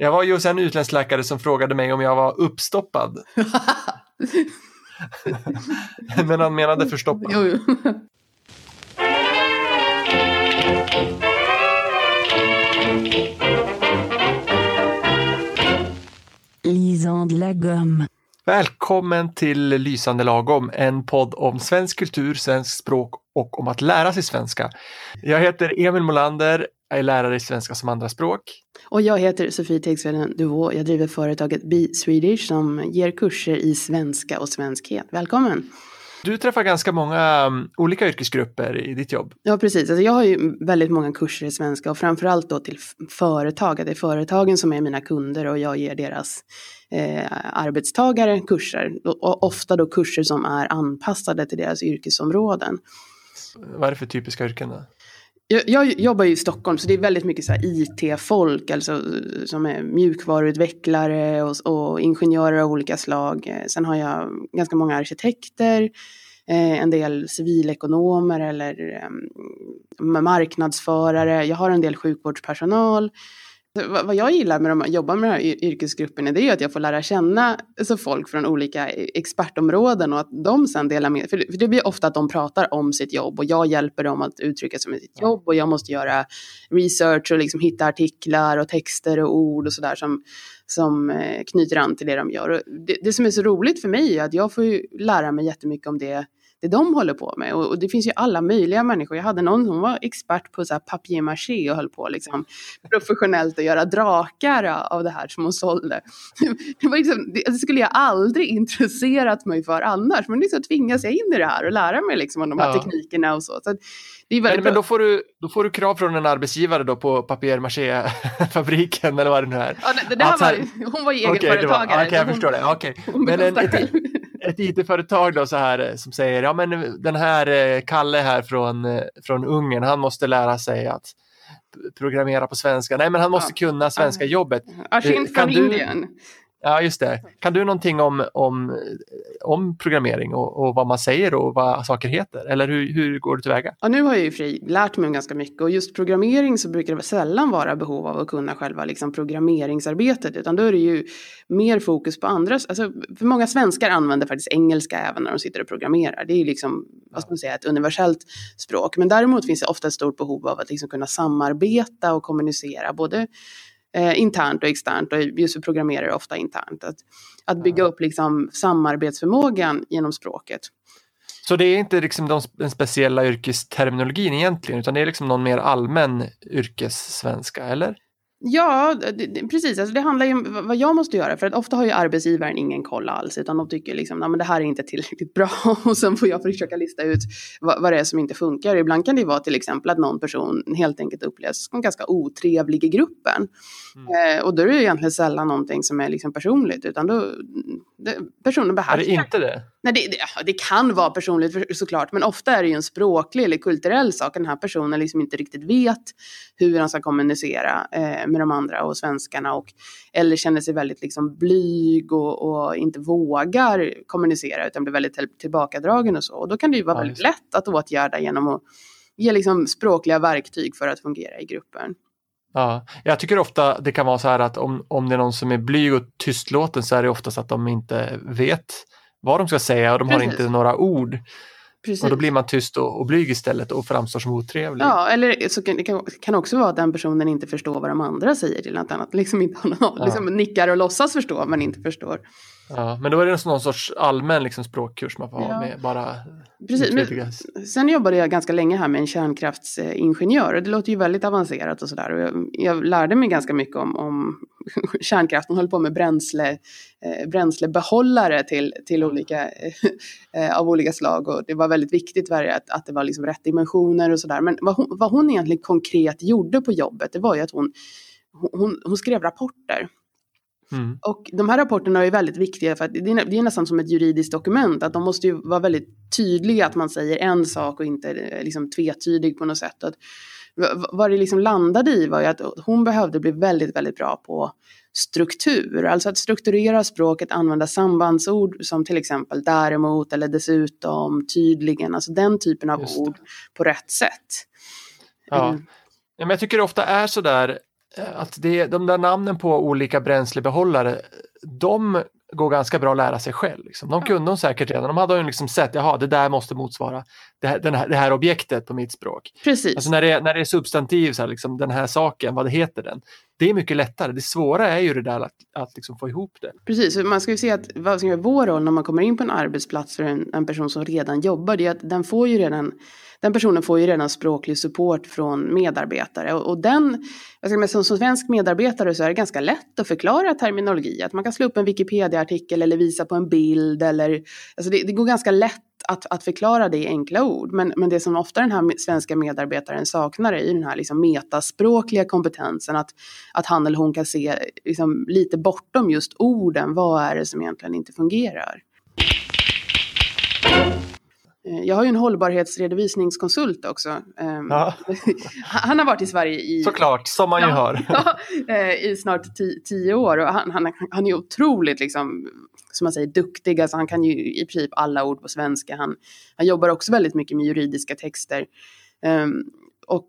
Jag var ju hos en utländsk läkare som frågade mig om jag var uppstoppad. Men han menade förstoppad. Jo, jo. Lisande la gomme. Välkommen till Lysande lagom, en podd om svensk kultur, svensk språk och om att lära sig svenska. Jag heter Emil Molander, jag är lärare i svenska som andraspråk. Och jag heter Sofie Tegsveden Duvå. Jag driver företaget Be Swedish som ger kurser i svenska och svenskhet. Välkommen! Du träffar ganska många um, olika yrkesgrupper i ditt jobb. Ja, precis. Alltså jag har ju väldigt många kurser i svenska och framförallt då till företag. Det är företagen som är mina kunder och jag ger deras eh, arbetstagare kurser. Och ofta då kurser som är anpassade till deras yrkesområden. Vad är det för typiska yrken? Då? Jag, jag jobbar ju i Stockholm så det är väldigt mycket så IT-folk, alltså eh, som är mjukvaruutvecklare och, och ingenjörer av olika slag. Eh, sen har jag ganska många arkitekter, eh, en del civilekonomer eller eh, marknadsförare. Jag har en del sjukvårdspersonal. Vad jag gillar med att jobba med de här yrkesgrupperna det är ju att jag får lära känna alltså folk från olika expertområden och att de sen delar med För det, för det blir ofta att de pratar om sitt jobb och jag hjälper dem att uttrycka sig med sitt jobb och jag måste göra research och liksom hitta artiklar och texter och ord och sådär som, som eh, knyter an till det de gör. Det, det som är så roligt för mig är att jag får ju lära mig jättemycket om det det de håller på med. Och, och det finns ju alla möjliga människor. Jag hade någon som var expert på så här papier-maché och höll på liksom professionellt att göra drakar av det här som hon sålde. Det, var liksom, det, det skulle jag aldrig intresserat mig för annars. Men liksom tvingas jag in i det här och lära mig liksom om de här Ja. teknikerna och så. så det är Men, men då, får du, då får du krav från en arbetsgivare då på papier-maché-fabriken eller vad det nu är. Ja, det, det här så här- var, hon var ju var- egenföretagare. Okej, jag så hon- förstår det. Hon Men en, ett, IT-företag då så här eh, som säger ja men den här eh, Kalle här från, eh, från Ungern han måste lära sig att programmera på svenska. Nej men han måste kunna svenska jobbet. Ashin från du- Indien. Ja just det. Kan du någonting om, om, om programmering och, och vad man säger och vad saker heter? Eller hur, hur går du tillväga? Ja, nu har jag ju fri, lärt mig ganska mycket och just programmering så brukar det sällan vara behov av att kunna själva liksom, programmeringsarbetet utan då är det ju mer fokus på andra, alltså för många svenskar använder faktiskt engelska även när de sitter och programmerar. Det är ju liksom, vad ska man säga, ett universellt språk. Men däremot finns det ofta ett stort behov av att liksom kunna samarbeta och kommunicera både eh, internt och externt och just för programmerare ofta internt. Att, att bygga upp liksom samarbetsförmågan genom språket. Så det är inte liksom de, den speciella yrkesterminologin egentligen utan det är liksom någon mer allmän yrkessvenska, eller? Ja, det, det, precis. Alltså det handlar ju om vad jag måste göra. För att ofta har ju arbetsgivaren ingen koll alls. Utan de tycker liksom, att det här är inte tillräckligt bra. Och sen får jag försöka lista ut vad, vad det är som inte funkar. Ibland kan det vara till exempel att någon person helt enkelt upplevs som ganska otrevlig i gruppen. Eh, och då är det ju egentligen sällan någonting som är liksom personligt. Utan då, det, personen Är behärskar det inte det? Nej, det, det, det kan vara personligt såklart, men ofta är det ju en språklig eller kulturell sak. Den här personen liksom inte riktigt vet hur han ska kommunicera eh, med de andra och svenskarna. Och, eller känner sig väldigt liksom blyg och, och inte vågar kommunicera utan blir väldigt till, tillbakadragen och så. Och då kan det ju vara Ja, väldigt lätt att åtgärda genom att ge liksom språkliga verktyg för att fungera i gruppen. Ja, jag tycker ofta det kan vara så här att om, om det är någon som är blyg och tystlåten så är det oftast att de inte vet vad de ska säga och de har Precis. inte några ord. Precis. Och då blir man tyst och, och blyg istället och framstår som otrevlig. Ja, eller så kan, det kan, kan också vara att den personen inte förstår vad de andra säger till något annat. Liksom inte har någon, Ja. liksom nickar och låtsas förstå men inte förstår. Ja, men då är det någon sorts allmän liksom, språkkurs man får ha Ja. med bara Precis, utvidgas. sen jobbade jag ganska länge här med en kärnkraftsingenjör och det låter ju väldigt avancerat och sådär. Jag, jag lärde mig ganska mycket om, om kärnkraft. Hon höll på med bränsle, eh, bränslebehållare till, till olika, eh, av olika slag och det var väldigt viktigt för att, att det var liksom rätt dimensioner och sådär. Men vad hon, vad hon egentligen konkret gjorde på jobbet det var ju att hon, hon, hon skrev rapporter. Mm. Och de här rapporterna är väldigt viktiga för att det är, det är nästan som ett juridiskt dokument. Att de måste ju vara väldigt tydliga att man säger en sak och inte eh, liksom tvetydig på något sätt. Att, vad det liksom landade i var ju att hon behövde bli väldigt, väldigt bra på struktur. Alltså att strukturera språket, använda sambandsord som till exempel däremot eller dessutom, tydligen. Alltså den typen av ord på rätt sätt. Ja. Mm. Ja, men jag tycker det ofta är så där eh, att det, de där namnen på olika bränslebehållare, de går ganska bra att lära sig själv. Liksom. De kunde de säkert redan. De hade ju liksom sett, jaha, det där måste motsvara det här, här, det här objektet på mitt språk. Precis. Alltså när det, när det är substantiv, så här, liksom, den här saken, vad heter den? Det är mycket lättare. Det svåra är ju det där att, att liksom få ihop det. Precis, man ska ju se att vad som är vår roll när man kommer in på en arbetsplats för en, en person som redan jobbar, det är att den får ju redan den personen får ju redan språklig support från medarbetare och, och den, jag ska säga, som, som svensk medarbetare så är det ganska lätt att förklara terminologi, att man kan slå upp en Wikipedia-artikel eller visa på en bild eller, alltså det, det går ganska lätt att, att förklara det i enkla ord. Men, men det som ofta den här svenska medarbetaren saknar är den här liksom metaspråkliga kompetensen. Att, att han eller hon kan se liksom lite bortom just orden. Vad är det som egentligen inte fungerar? Eh, jag har ju en hållbarhetsredovisningskonsult också. Ehm, Ja. Han har varit i Sverige i, Såklart, som man ju Ja. hör. eh, i snart ti- tio år. Och han, han, han är otroligt, liksom, som man säger, duktig. Alltså han kan ju i princip alla ord på svenska. Han, han jobbar också väldigt mycket med juridiska texter. Ehm, och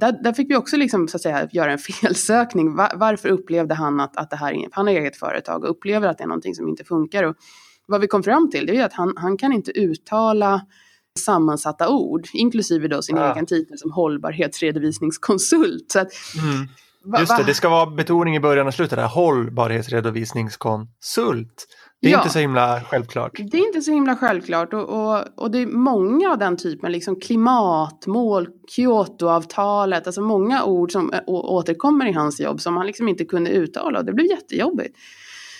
där, där fick vi också liksom, så att säga, göra en felsökning. Va- varför upplevde han att, att det här, är- han har eget företag och upplever att det är någonting som inte funkar. Och vad vi kom fram till det är att han, han kan inte uttala sammansatta ord, inklusive då sin Ah. egen titel som hållbarhetsredovisningskonsult. Så att, Mm. Just det, det ska vara betoning i början och slutet. Där. Hållbarhetsredovisningskonsult. Det är Ja. inte så himla självklart. Det är inte så himla självklart och, och, och det är många av den typen, liksom klimatmål, Kyotoavtalet, alltså många ord som återkommer i hans jobb som han liksom inte kunde uttala och det blev jättejobbigt.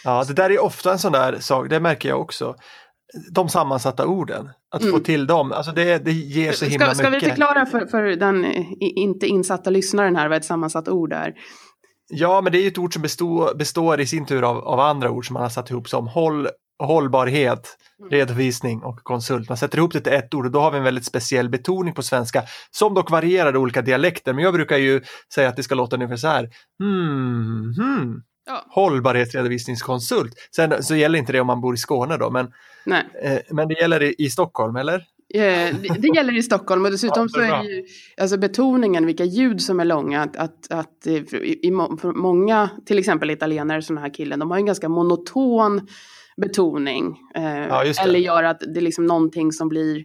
Ja, det där är ofta en sån där sak, det märker jag också. De sammansatta orden, att få Mm. till dem, alltså det, det ger så himla Ska, ska vi mycket. förklara för, för den inte insatta lyssnaren här vad ett sammansatt ord är? Ja, men det är ju ett ord som består, består i sin tur av, av andra ord som man har satt ihop som håll, hållbarhet, Mm. redovisning och konsult. Man sätter ihop det till ett ord och då har vi en väldigt speciell betoning på svenska som dock varierar i olika dialekter. Men jag brukar ju säga att det ska låta ungefär så här. Hmm, hmm. Ja. Hållbarhetsredovisningskonsult. Sen så gäller inte det om man bor i Skåne då, men, eh, men det gäller i, i Stockholm, eller? Eh, Det, det gäller i Stockholm och dessutom så är ju alltså betoningen, vilka ljud som är långa, att, att, att eh, i, i, må- många, till exempel italienare, sådana här killen, de har en ganska monoton betoning. Eh, Ja, eller gör att det är liksom någonting som blir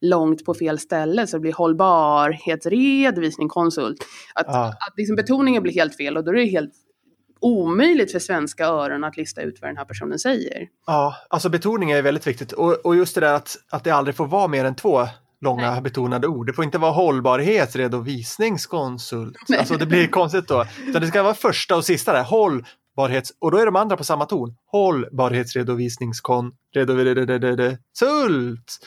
långt på fel ställe, så det blir hållbarhetsredovisning, konsult. Att, Ja. att liksom betoningen blir helt fel och då är det helt omöjligt för svenska öron att lista ut vad den här personen säger. Ja, alltså betoning är väldigt viktigt och, och just det där att, att det aldrig får vara mer än två långa Nej. betonade ord. Det får inte vara hållbarhetsredovisningskonsult. Nej. Alltså det blir konstigt då. Utan det ska vara första och sista där, hållbarhets... Och då är de andra på samma ton. Hållbarhetsredovisningskon... Sult!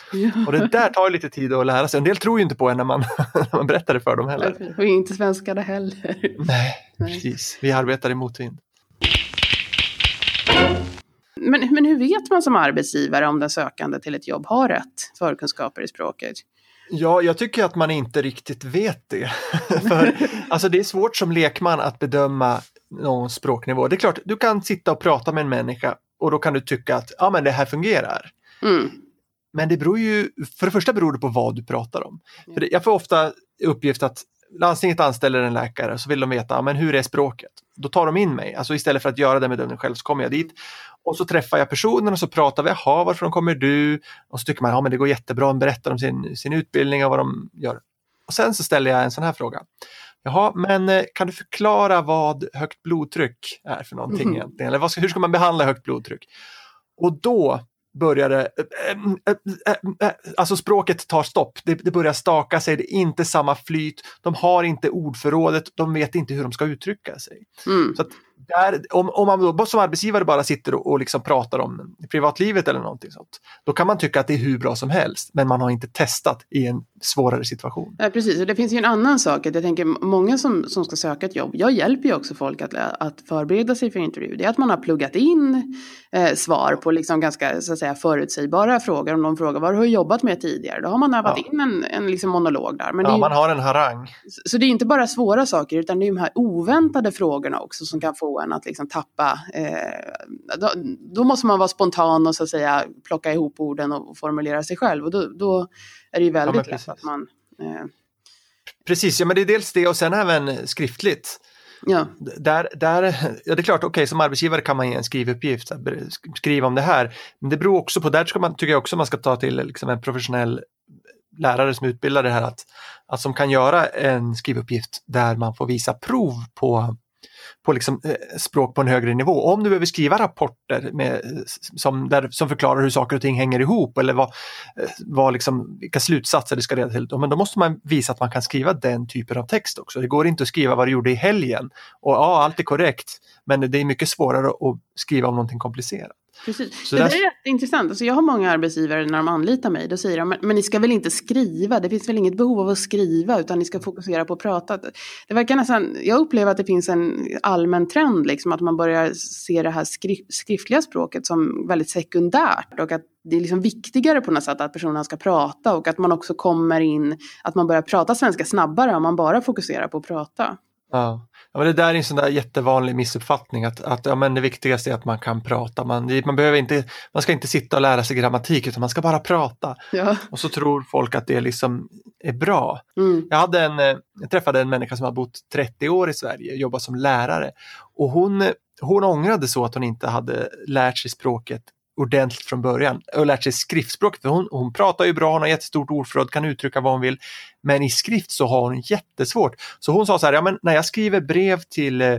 Och det där tar ju lite tid att lära sig. En del tror ju inte på en när man, när man berättar det för dem heller. Och inte svenskade heller. Nej, Nej. precis. Vi arbetar i motvind. Men, men hur vet man som arbetsgivare om den sökande till ett jobb har rätt förkunskaper i språket? Ja, jag tycker att man inte riktigt vet det. För alltså, det är svårt som lekman att bedöma någon språknivå. Det är klart, du kan sitta och prata med en människa och då kan du tycka att ja, men det här fungerar. Mm. Men det beror ju, för det första beror det på vad du pratar om. För det, jag får ofta uppgift att landstinget anställer en läkare så vill de veta, men hur är språket? Då tar de in mig, alltså istället för att göra den bedömningen själv så kommer jag dit och så träffar jag personen och så pratar vi, jaha, varifrån kommer du? Och så tycker man, ja men det går jättebra, de berättar om sin, sin utbildning och vad de gör. Och sen så ställer jag en sån här fråga. Jaha, men eh, kan du förklara vad högt blodtryck är för någonting Mhm. egentligen? Eller vad hur ska man behandla högt blodtryck? Och då börjar det, äh, äh, äh, alltså språket tar stopp, det, det börjar staka sig, det är inte samma flyt, de har inte ordförrådet, de vet inte hur de ska uttrycka sig. Mm. Så där, om, om man då som arbetsgivare bara sitter och, och liksom pratar om privatlivet eller någonting sånt, då kan man tycka att det är hur bra som helst, men man har inte testat i en svårare situation. Ja, precis, och det finns ju en annan sak. Att jag tänker många som, som ska söka ett jobb, jag hjälper ju också folk att, att förbereda sig för intervju. Det är att man har pluggat in eh, svar på liksom ganska så att säga, förutsägbara frågor. Om de frågar vad har du jobbat med tidigare? Då har man övat Ja. in en, en liksom monolog där. Men Ja, ju, man har en harang. Så det är inte bara svåra saker utan det är de här oväntade frågorna också som kan få en att liksom tappa. Eh, då, då måste man vara spontan och så att säga plocka ihop orden och formulera sig själv och då, då är det ju väldigt men lätt att man eh, Precis, ja men det är dels det och sen även skriftligt. Ja, Där, där, ja, det är klart, okej, som arbetsgivare kan man ge en skrivuppgift, skriva om det här. Men det beror också på, där ska man, tycker jag också man ska ta till liksom en professionell lärare som utbildar det här, att, att som kan göra en skrivuppgift där man får visa prov på på liksom, eh, språk på en högre nivå. Om du behöver skriva rapporter med, som, där, som förklarar hur saker och ting hänger ihop eller vad, eh, vad liksom, vilka slutsatser det ska leda till, men då måste man visa att man kan skriva den typen av text också. Det går inte att skriva vad du gjorde i helgen och ja, allt är korrekt, men det är mycket svårare att skriva om någonting komplicerat precis. Så det där- är rätt intressant. Alltså jag har många arbetsgivare när de anlitar mig, då säger de, men, men ni ska väl inte skriva, det finns väl inget behov av att skriva, utan ni ska fokusera på att prata. Det verkar nästan, jag upplever att det finns en allmän trend, liksom, att man börjar se det här skri- skriftliga språket som väldigt sekundärt och att det är liksom viktigare på något sätt att personen ska prata och att man också kommer in, att man börjar prata svenska snabbare om man bara fokuserar på att prata. Ja. Ja, men det där är en sån där jättevanlig missuppfattning att, att ja, men det viktigaste är att man kan prata. Man, man, behöver inte, man ska inte sitta och lära sig grammatik utan man ska bara prata. Ja. Och så tror folk att det liksom är bra. Mm. Jag, hade en, eh, jag träffade en människa som har bott 30 år i Sverige, jobbat som lärare. Och hon, hon ångrade så att hon inte hade lärt sig språket ordentligt från början och lärt sig skriftspråket. För hon, hon pratar ju bra, hon har jättestort ordförråd, kan uttrycka vad hon vill. Men i skrift så har hon jättesvårt. Så hon sa så här, ja, men när jag skriver brev till eh,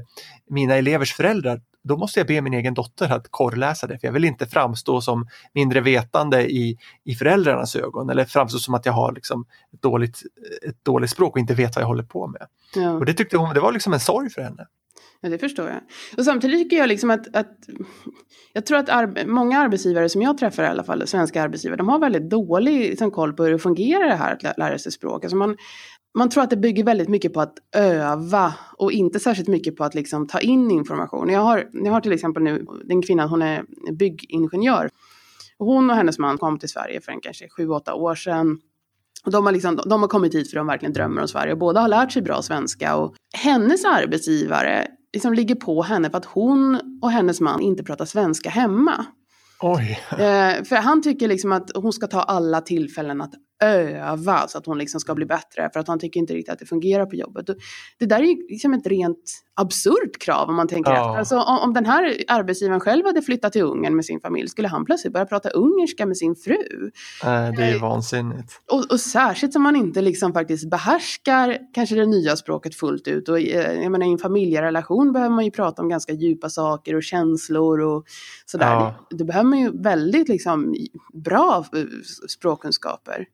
mina elevers föräldrar då måste jag be min egen dotter att korrläsa det för jag vill inte framstå som mindre vetande i, i föräldrarnas ögon eller framstå som att jag har liksom ett, dåligt, ett dåligt språk och inte vet vad jag håller på med. Ja. Och det tyckte hon, det var liksom en sorg för henne. Ja, det förstår jag. Och samtidigt tycker jag liksom att, att jag tror att arbe många arbetsgivare som jag träffar i alla fall, svenska arbetsgivare, de har väldigt dålig liksom, koll på hur det fungerar det här att lä- lära sig språk. Alltså man, man tror att det bygger väldigt mycket på att öva och inte särskilt mycket på att liksom, ta in information. Jag har, jag har till exempel nu, den kvinnan, hon är byggingenjör. Hon och hennes man kom till Sverige för en kanske sju, åtta år sedan. Och de, har liksom, de har kommit hit för de verkligen drömmer om Sverige. Och båda har lärt sig bra svenska. Och hennes arbetsgivare liksom ligger på henne för att hon och hennes man inte pratar svenska hemma. Oj! Eh, för han tycker liksom att hon ska ta alla tillfällen att öva så att hon liksom ska bli bättre. För att han tycker inte riktigt att det fungerar på jobbet. Det där är ju liksom ett rent absurt krav om man tänker Ja. efter. Alltså, om, om den här arbetsgivaren själv hade flyttat till Ungern med sin familj, skulle han plötsligt börja prata ungerska med sin fru? Nej, det är ju vansinnigt. Och, och särskilt som man inte liksom faktiskt behärskar kanske det nya språket fullt ut. Och eh, jag menar, i en familjerelation behöver man ju prata om ganska djupa saker och känslor och sådär. Ja. Det, det behöver man ju väldigt liksom bra eh, språkkunskaper.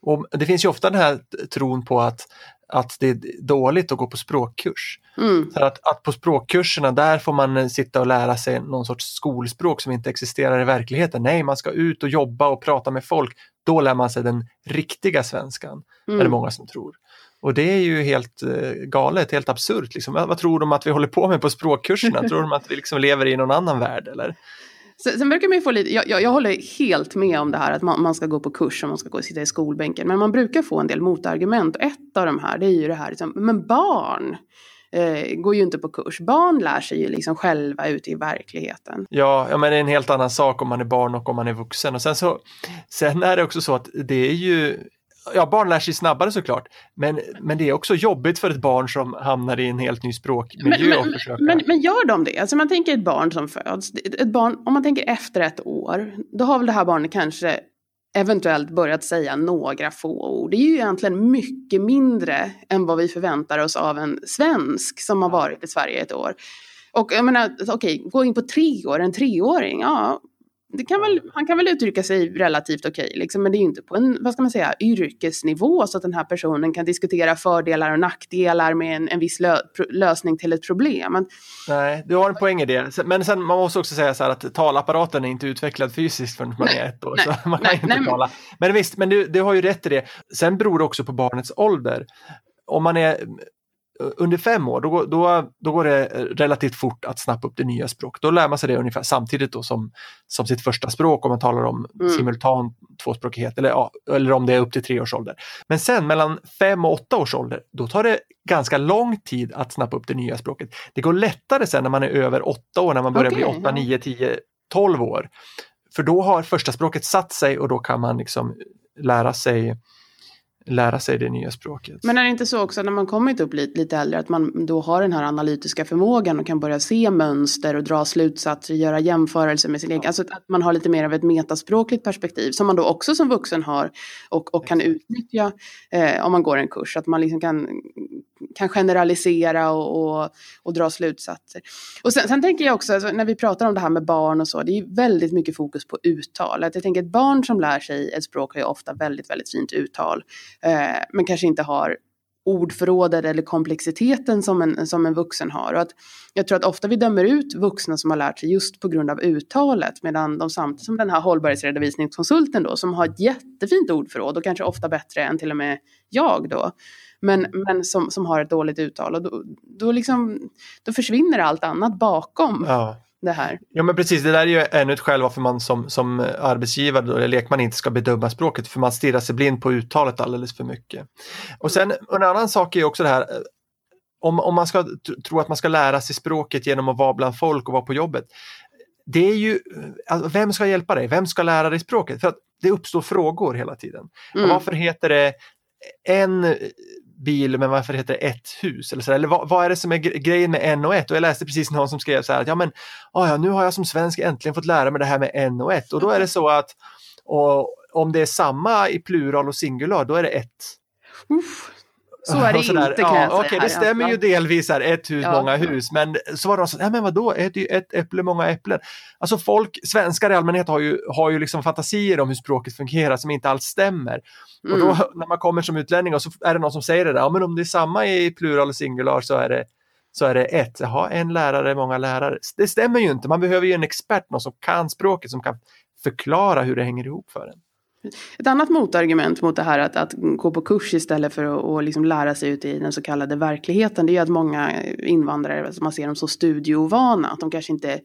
Och det finns ju ofta den här tron på att, att det är dåligt att gå på språkkurs. Mm. Så att, att på språkkurserna där får man eh, sitta och lära sig någon sorts skolspråk som inte existerar i verkligheten. Nej, man ska ut och jobba och prata med folk. Då lär man sig den riktiga svenskan, är det Mm. många som tror. Och det är ju helt eh, galet, helt absurt. Liksom. Vad tror de att vi håller på med på språkkurserna? tror de att vi liksom lever i någon annan värld? Eller? Sen, sen brukar man ju få lite, jag, jag, jag håller helt med om det här att man, man ska gå på kurs och man ska gå och sitta i skolbänken. Men man brukar få en del motargument. Ett av de här det är ju det här, liksom, men barn eh, går ju inte på kurs. Barn lär sig ju liksom själva ute i verkligheten. Ja, ja, men det är en helt annan sak om man är barn och om man är vuxen. Och sen, så, sen är det också så att det är ju Ja, barn lär sig snabbare såklart, men, men det är också jobbigt för ett barn som hamnar i en helt ny språkmiljö Men, och men, försöka... men, men gör de det? Alltså man tänker ett barn som föds, ett barn, om man tänker efter ett år, då har väl det här barnet kanske eventuellt börjat säga några få ord. Det är ju egentligen mycket mindre än vad vi förväntar oss av en svensk som har varit i Sverige ett år. Och jag menar, okej, gå in på tre år, en treåring, ja, kan väl, han kan väl uttrycka sig relativt okej, liksom, men det är ju inte på en, vad ska man säga, yrkesnivå så att den här personen kan diskutera fördelar och nackdelar med en, en viss lö, lösning till ett problem. Men, Nej, du har en poäng i det. Men sen man måste också säga så här att talapparaten är inte utvecklad fysiskt förrän man är ett år. nej, så man kan nej, inte nej, men- tala. Men visst, men du, du har ju rätt i det. Sen beror det också på barnets ålder. Om man är under fem år, då, går- då, då går det relativt fort att snappa upp det nya språket. Då lär man sig det ungefär samtidigt då som, som sitt första språk om man talar om Mm. simultan tvåspråkighet eller, ja, eller om det är upp till tre års ålder. Men sen mellan fem och åtta års ålder, då tar det ganska lång tid att snappa upp det nya språket. Det går lättare sen när man är över åtta år, när man börjar bli Okej, åtta, ja. nio, tio, tolv år. För då har första språket satt sig och då kan man liksom lära sig lära sig det nya språket. Men är det inte så också när man kommit upp lite, lite äldre att man då har den här analytiska förmågan och kan börja se mönster och dra slutsatser, göra jämförelser med sin egen, alltså att man har lite mer av ett metaspråkligt perspektiv som man då också som vuxen har och, och kan utnyttja eh, om man går en kurs, att man liksom kan, kan generalisera och, och, och dra slutsatser. Och sen, sen tänker jag också, alltså, när vi pratar om det här med barn och så, det är väldigt mycket fokus på uttal. Att jag tänker ett barn som lär sig ett språk har ju ofta väldigt, väldigt fint uttal, eh, men kanske inte har ordförrådet eller komplexiteten som en, som en vuxen har. Och att jag tror att ofta vi dömer ut vuxna som har lärt sig just på grund av uttalet medan de samtidigt som den här hållbarhetsredovisningskonsulten då som har ett jättefint ordförråd och kanske ofta bättre än till och med jag då men, men som, som har ett dåligt uttal och då, då, liksom, då försvinner allt annat bakom. Ja. Det här. Ja men precis, det där är ju ännu ett skäl varför man som, som arbetsgivare eller lekman inte ska bedöma språket för man stirrar sig blind på uttalet alldeles för mycket. Och sen en annan sak är också det här om, om man ska tro att man ska lära sig språket genom att vara bland folk och vara på jobbet. Det är ju, alltså, vem ska hjälpa dig? Vem ska lära dig språket? För att det uppstår frågor hela tiden. Mm. Varför heter det en bil men varför heter det ett hus? Eller, så, eller vad, vad, är det som är grejen med en och ett? Och jag läste precis någon som skrev så här att ja men oh ja, nu har jag som svensk äntligen fått lära mig det här med en och ett och då är det så att och, om det är samma i plural och singular då är det ett. Uff. Så är det inte kan ja, jag säga. Okej, det stämmer ju delvis här, ett hus, ja. många hus, men så var det så, nej men vadå, ett, ett äpple, många äpplen. Alltså folk, svenskar i allmänhet har ju, har ju liksom fantasier om hur språket fungerar som inte alls stämmer. Mm. Och då mm. när man kommer som utlänning och så är det någon som säger det där, ja men om det är samma i plural och singular så är det så är det ett, jaha, en lärare, många lärare. Det stämmer ju inte, man behöver ju en expert, någon som kan språket, som kan förklara hur det hänger ihop för en. Ett annat motargument mot det här att, att gå på kurs istället för att liksom lära sig ute i den så kallade verkligheten, det är att många invandrare, man ser dem så studiovana, att de kanske inte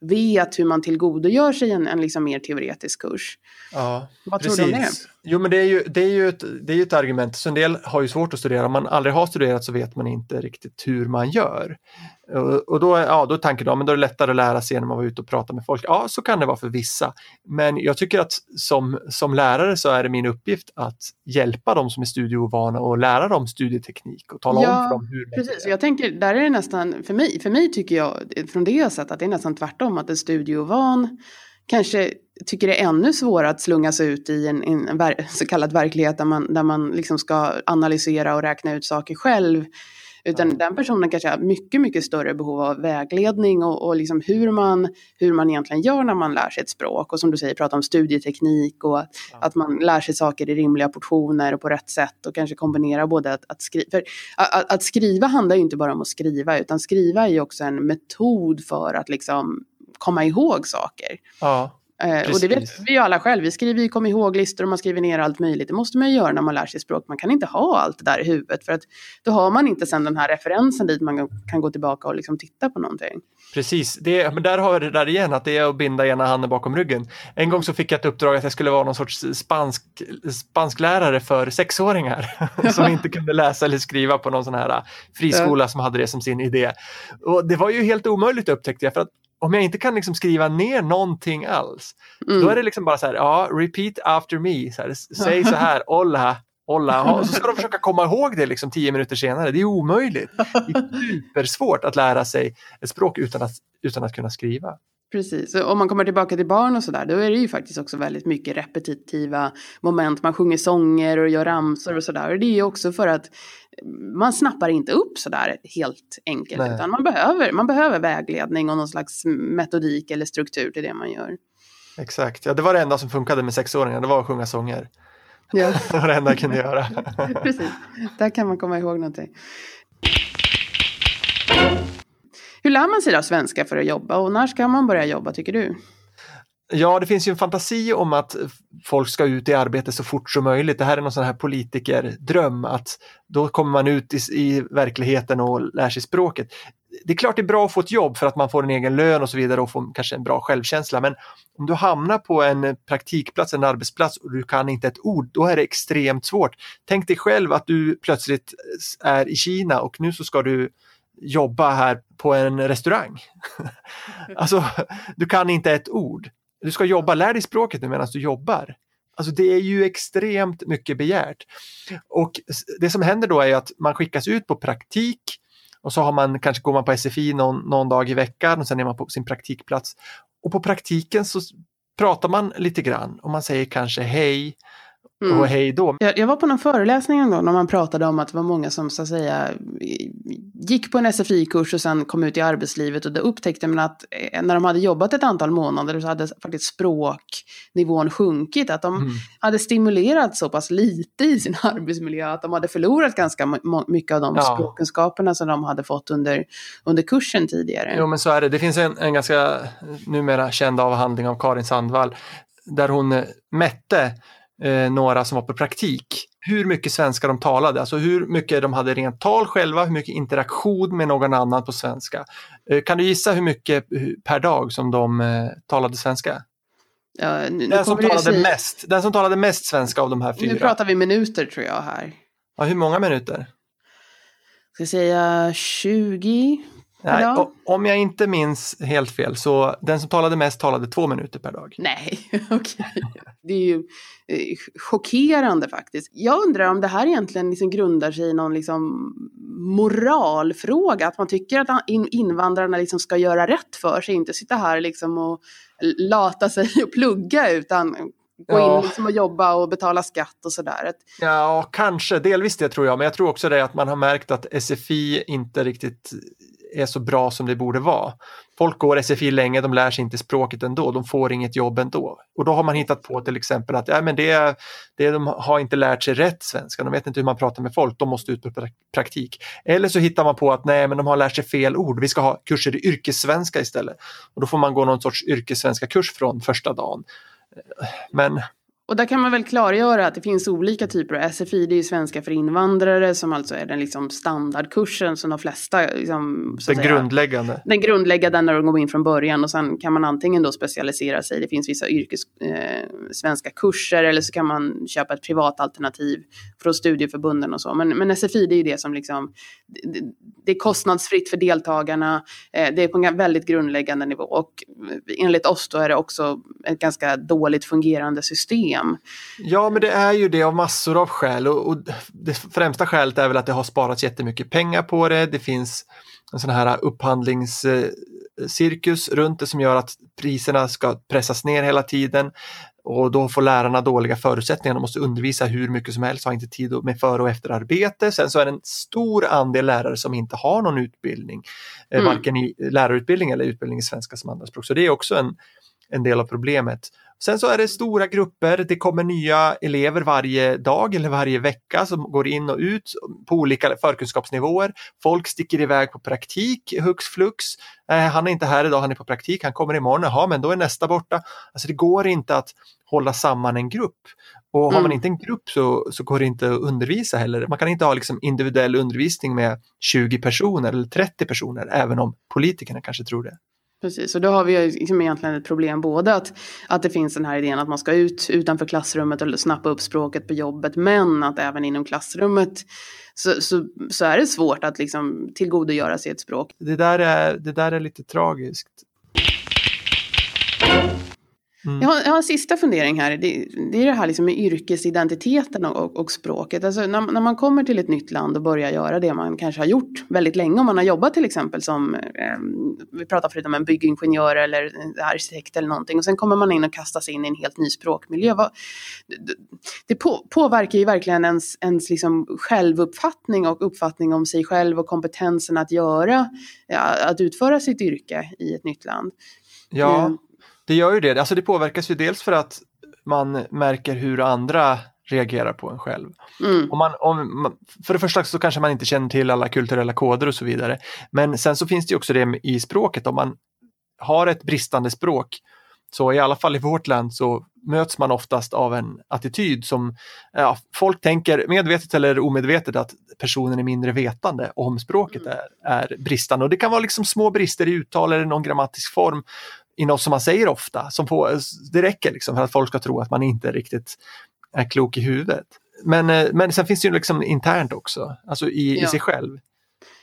vet hur man tillgodogör sig en, en liksom mer teoretisk kurs. Ja, Vad precis. tror du om det? Jo, men det är ju, det är ju, ett, det är ett argument. Så en del har ju svårt att studera. Om man aldrig har studerat så vet man inte riktigt hur man gör. Och, och då, ja, då är tanken då, men då är det lättare att lära sig genom att vara ute och prata med folk. Ja, så kan det vara för vissa. Men jag tycker att som, som lärare så är det min uppgift att hjälpa dem som är studieovana och lära dem studieteknik och tala ja, om för dem hur precis. Jag tänker, där är det nästan, för mig, för mig tycker jag från det sättet att det är nästan tvärtom, att en studieovan kanske tycker det är ännu svårare att slunga sig ut i en, en, en så kallad verklighet där man, där man liksom ska analysera och räkna ut saker själv. Utan den personen kanske har mycket, mycket större behov av vägledning och, och liksom hur, man, hur man egentligen gör när man lär sig ett språk. Och som du säger, prata om studieteknik och ja. att man lär sig saker i rimliga portioner och på rätt sätt och kanske kombinera både att, att skriva. För att, att, skriva handlar ju inte bara om att skriva, utan skriva är ju också en metod för att liksom komma ihåg saker. Ja. Eh, och det vet vi ju alla själv, vi skriver ju kom ihåg-listor och man skriver ner allt möjligt. Det måste man ju göra när man lär sig språk. Man kan inte ha allt det där i huvudet för att då har man inte sen den här referensen dit man kan gå tillbaka och liksom titta på någonting. Precis, det, men där har vi det där igen, att det är att binda ena handen bakom ryggen. En gång så fick jag ett uppdrag att jag skulle vara någon sorts spansk, spansklärare för sexåringar som inte kunde läsa eller skriva på någon sån här friskola som hade det som sin idé. Och det var ju helt omöjligt upptäckte jag, för att om jag inte kan liksom skriva ner någonting alls, mm. då är det liksom bara så här, ja, repeat after me, så här, säg så här, olla, olla, och så ska de försöka komma ihåg det liksom tio minuter senare. Det är omöjligt. Det är supersvårt att lära sig ett språk utan att, utan att kunna skriva. Precis, och om man kommer tillbaka till barn och sådär, då är det ju faktiskt också väldigt mycket repetitiva moment. Man sjunger sånger och gör ramsor och sådär. Och det är ju också för att man snappar inte upp sådär helt enkelt, Nej. utan man behöver, man behöver vägledning och någon slags metodik eller struktur till det man gör. Exakt, ja det var det enda som funkade med sexåringar, det var att sjunga sånger. Ja. det var det enda jag kunde göra. Precis, där kan man komma ihåg någonting. Hur lär man sig då svenska för att jobba och när ska man börja jobba tycker du? Ja, det finns ju en fantasi om att folk ska ut i arbete så fort som möjligt. Det här är någon sån här politikerdröm att då kommer man ut i, i, verkligheten och lär sig språket. Det är klart det är bra att få ett jobb för att man får en egen lön och så vidare och får kanske en bra självkänsla. Men om du hamnar på en praktikplats, en arbetsplats och du kan inte ett ord, då är det extremt svårt. Tänk dig själv att du plötsligt är i Kina och nu så ska du jobba här på en restaurang. alltså, du kan inte ett ord. Du ska jobba, lär dig språket nu medan du jobbar. Alltså det är ju extremt mycket begärt. Och det som händer då är att man skickas ut på praktik och så har man, kanske går man på SFI någon, någon dag i veckan och sen är man på sin praktikplats. Och på praktiken så pratar man lite grann och man säger kanske hej Mm. och hej då. Jag, jag var på någon föreläsning en gång när man pratade om att det var många som så att säga gick på en SFI-kurs och sen kom ut i arbetslivet och då upptäckte man att eh, när de hade jobbat ett antal månader så hade faktiskt språknivån sjunkit. Att de Mm. hade stimulerat så pass lite i sin arbetsmiljö att de hade förlorat ganska mycket av de Ja. språkkunskaperna som de hade fått under, under kursen tidigare. Jo men så är det. Det finns en, en ganska numera känd avhandling av Karin Sandvall där hon eh, mätte eh, några som var på praktik hur mycket svenska de talade, alltså hur mycket de hade rent tal själva, hur mycket interaktion med någon annan på svenska. Eh, kan du gissa hur mycket per dag som de eh, talade svenska? Ja, nu, Den som, talade säga- mest, den som talade mest svenska av de här fyra. Nu pratar vi minuter tror jag här. Ja, hur många minuter? Ska säga 20? Nej, om jag inte minns helt fel så den som talade mest talade två minuter per dag. Nej, okej. Det är ju chockerande faktiskt. Jag undrar om det här egentligen liksom grundar sig i någon liksom moralfråga. Att man tycker att in- invandrarna liksom ska göra rätt för sig. Inte sitta här liksom och lata sig och plugga utan gå Ja. in liksom och jobba och betala skatt och sådär. Ja, kanske. Delvis det tror jag. Men jag tror också det att man har märkt att SFI inte riktigt är så bra som det borde vara. Folk går SFI länge, de lär sig inte språket ändå, de får inget jobb ändå. Och då har man hittat på till exempel att ja, men det, det, de har inte lärt sig rätt svenska, de vet inte hur man pratar med folk, de måste ut på praktik. Eller så hittar man på att nej, men de har lärt sig fel ord, vi ska ha kurser i yrkessvenska istället. Och då får man gå någon sorts yrkessvenska kurs från första dagen. Men och där kan man väl klargöra att det finns olika typer av SFI. Det är ju svenska för invandrare som alltså är den liksom standardkursen som de flesta liksom, att säga, grundläggande. den grundläggande när de går in från början och sen kan man antingen då specialisera sig. Det finns vissa yrkes, eh, svenska kurser eller så kan man köpa ett privat alternativ från studieförbunden och så. Men, men SFI det är ju det som liksom, det, är kostnadsfritt för deltagarna. Eh, det är på en väldigt grundläggande nivå och enligt oss då är det också ett ganska dåligt fungerande system. Ja, men det är ju det av massor av skäl och, och det främsta skälet är väl att det har sparats jättemycket pengar på det. Det finns en sån här upphandlingscirkus runt det som gör att priserna ska pressas ner hela tiden och då får lärarna dåliga förutsättningar. De måste undervisa hur mycket som helst, har inte tid med före och efterarbete. Sen så är det en stor andel lärare som inte har någon utbildning, eh, Mm. varken i lärarutbildning eller utbildning i svenska som andraspråk. Så det är också en, en del av problemet. Sen så är det stora grupper, det kommer nya elever varje dag eller varje vecka som går in och ut på olika förkunskapsnivåer. Folk sticker iväg på praktik hux flux. Eh, han är inte här idag, han är på praktik, han kommer imorgon, jaha men då är nästa borta. Alltså det går inte att hålla samman en grupp. Och har man Mm. inte en grupp så, så går det inte att undervisa heller. Man kan inte ha liksom individuell undervisning med 20 personer eller 30 personer, även om politikerna kanske tror det. Precis, och då har vi liksom egentligen ett problem både att, att det finns den här idén att man ska ut utanför klassrummet och snappa upp språket på jobbet, men att även inom klassrummet så, så, så är det svårt att liksom tillgodogöra sig ett språk. Det där är, det där är lite tragiskt. Mm. Jag, har, jag har en sista fundering här. Det, det är det här liksom med yrkesidentiteten och, och, och språket. Alltså när, när man kommer till ett nytt land och börjar göra det man kanske har gjort väldigt länge. Om man har jobbat till exempel som, eh, vi pratade förut om en byggingenjör eller arkitekt eller någonting. Och sen kommer man in och kastas in i en helt ny språkmiljö. Vad, det, det på, påverkar ju verkligen ens, ens liksom självuppfattning och uppfattning om sig själv och kompetensen att göra, att utföra sitt yrke i ett nytt land. Ja, Mm. Det gör ju det. Alltså det påverkas ju dels för att man märker hur andra reagerar på en själv. Mm. Om man, om, för det första så kanske man inte känner till alla kulturella koder och så vidare. Men sen så finns det också det i språket. Om man har ett bristande språk så i alla fall i vårt land så möts man oftast av en attityd som ja, folk tänker medvetet eller omedvetet att personen är mindre vetande om språket är, är bristande. Och det kan vara liksom små brister i uttal eller någon grammatisk form i något som man säger ofta. Som får, det räcker liksom för att folk ska tro att man inte riktigt är klok i huvudet. Men, eh, men sen finns det ju liksom internt också, alltså i, i Ja. sig själv.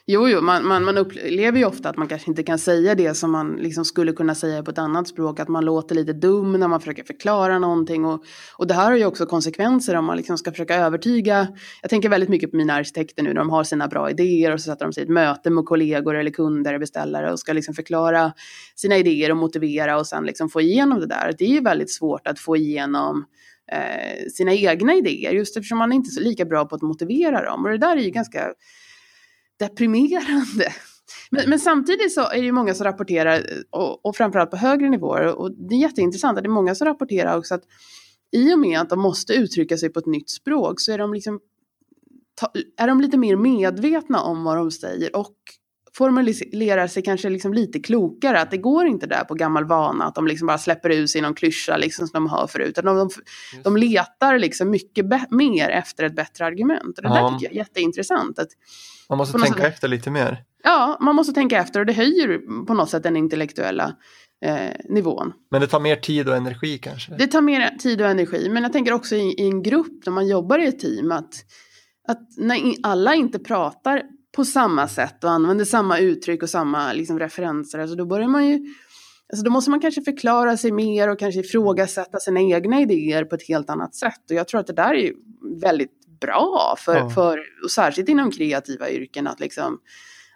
Jo, jo, man, man, man upplever ju ofta att man kanske inte kan säga det som man liksom skulle kunna säga på ett annat språk. Att man låter lite dum när man försöker förklara någonting. Och, och det här har ju också konsekvenser om man liksom ska försöka övertyga. Jag tänker väldigt mycket på mina arkitekter nu när de har sina bra idéer och så sätter de sig i ett möte med kollegor eller kunder eller beställare och ska liksom förklara sina idéer och motivera och sen liksom få igenom det där. Det är ju väldigt svårt att få igenom eh, sina egna idéer just eftersom man inte är så lika bra på att motivera dem. Och det där är ju ganska deprimerande. Men, men, samtidigt så är det ju många som rapporterar, och, och framförallt på högre nivåer, och det är jätteintressant att det är många som rapporterar också att i och med att de måste uttrycka sig på ett nytt språk så är de, liksom, ta, är de lite mer medvetna om vad de säger och formulerar sig kanske liksom lite klokare. Att det går inte där på gammal vana att de liksom bara släpper ut sig någon klyscha liksom som de hör förut. De, de, de letar liksom mycket mer efter ett bättre argument. Och det ja. där tycker jag är jätteintressant. Att man måste tänka sätt, efter lite mer. Ja, man måste tänka efter och det höjer på något sätt den intellektuella eh, nivån. Men det tar mer tid och energi kanske? Det tar mer tid och energi, men jag tänker också i, i en grupp när man jobbar i ett team att, att när alla inte pratar på samma sätt och använder samma uttryck och samma liksom, referenser, alltså då börjar man ju Alltså då måste man kanske förklara sig mer och kanske ifrågasätta sina egna idéer på ett helt annat sätt. Och jag tror att det där är väldigt bra, för, ja. för, och särskilt inom kreativa yrken, att, liksom,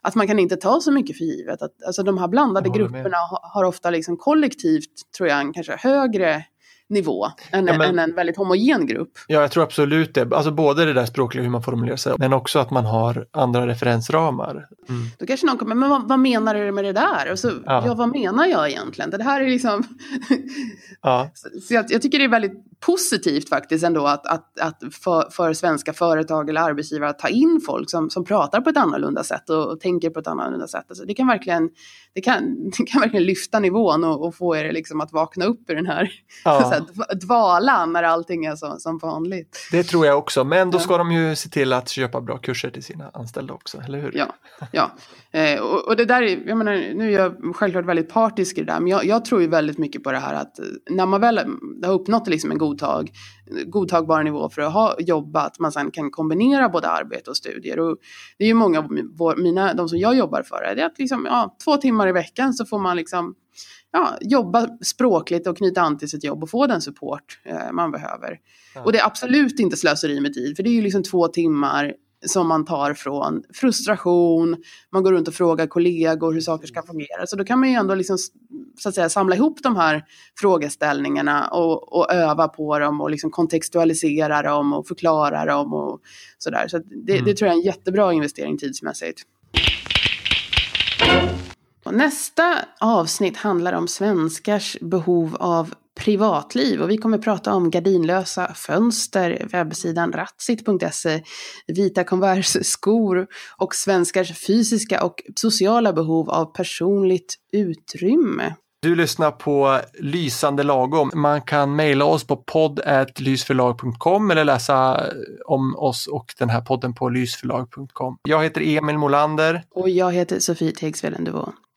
att man kan inte ta så mycket för givet. Att, alltså de här blandade grupperna har, har, ofta liksom kollektivt, tror jag, en kanske högre nivå än, ja, men, än en väldigt homogen grupp. Ja, jag tror absolut det. Alltså både det där språkliga, hur man formulerar sig, men också att man har andra referensramar. Mm. Då kanske någon kommer, men vad, vad menar du med det där? Och så, ja. ja. vad menar jag egentligen? Det här är liksom... ja. så jag, jag, tycker det är väldigt positivt faktiskt ändå att, att, att för, för, svenska företag eller arbetsgivare att ta in folk som, som pratar på ett annorlunda sätt och, och tänker på ett annorlunda sätt. Alltså det, kan verkligen, det, kan, det kan verkligen lyfta nivån och, och få er liksom att vakna upp i den här, ja. här dvalan när allting är så, som vanligt. Det tror jag också, men då ska ja. de ju se till att köpa bra kurser till sina anställda också, eller hur? Ja, ja. Eh, och, och, det där är, jag menar, nu är jag självklart väldigt partisk i det där, men jag, jag tror ju väldigt mycket på det här att när man väl har uppnått liksom en god godtag, godtagbar nivå för att ha jobbat, man sen kan kombinera både arbete och studier. Och det är ju många av mina, de som jag jobbar för, det är att liksom, ja, två timmar i veckan så får man liksom ja, jobba språkligt och knyta an till sitt jobb och få den support eh, man behöver. Ja. Och det är absolut inte slöseri med tid, för det är ju liksom två timmar som man tar från frustration, man går runt och frågar kollegor hur saker ska fungera. Så då kan man ju ändå liksom, så att säga, samla ihop de här frågeställningarna och, och öva på dem och liksom kontextualisera dem och förklara dem och sådär. Så det, mm. det tror jag är en jättebra investering tidsmässigt. Och nästa avsnitt handlar om svenskars behov av privatliv och vi kommer prata om gardinlösa fönster, webbsidan ratsit.se, vita Converse-skor och svenskars fysiska och sociala behov av personligt utrymme. Du lyssnar på Lysande lagom. Man kan mejla oss på podd.lysförlag.com eller läsa om oss och den här podden på lysförlag.com. Jag heter Emil Molander. Och jag heter Sofie Tegsveden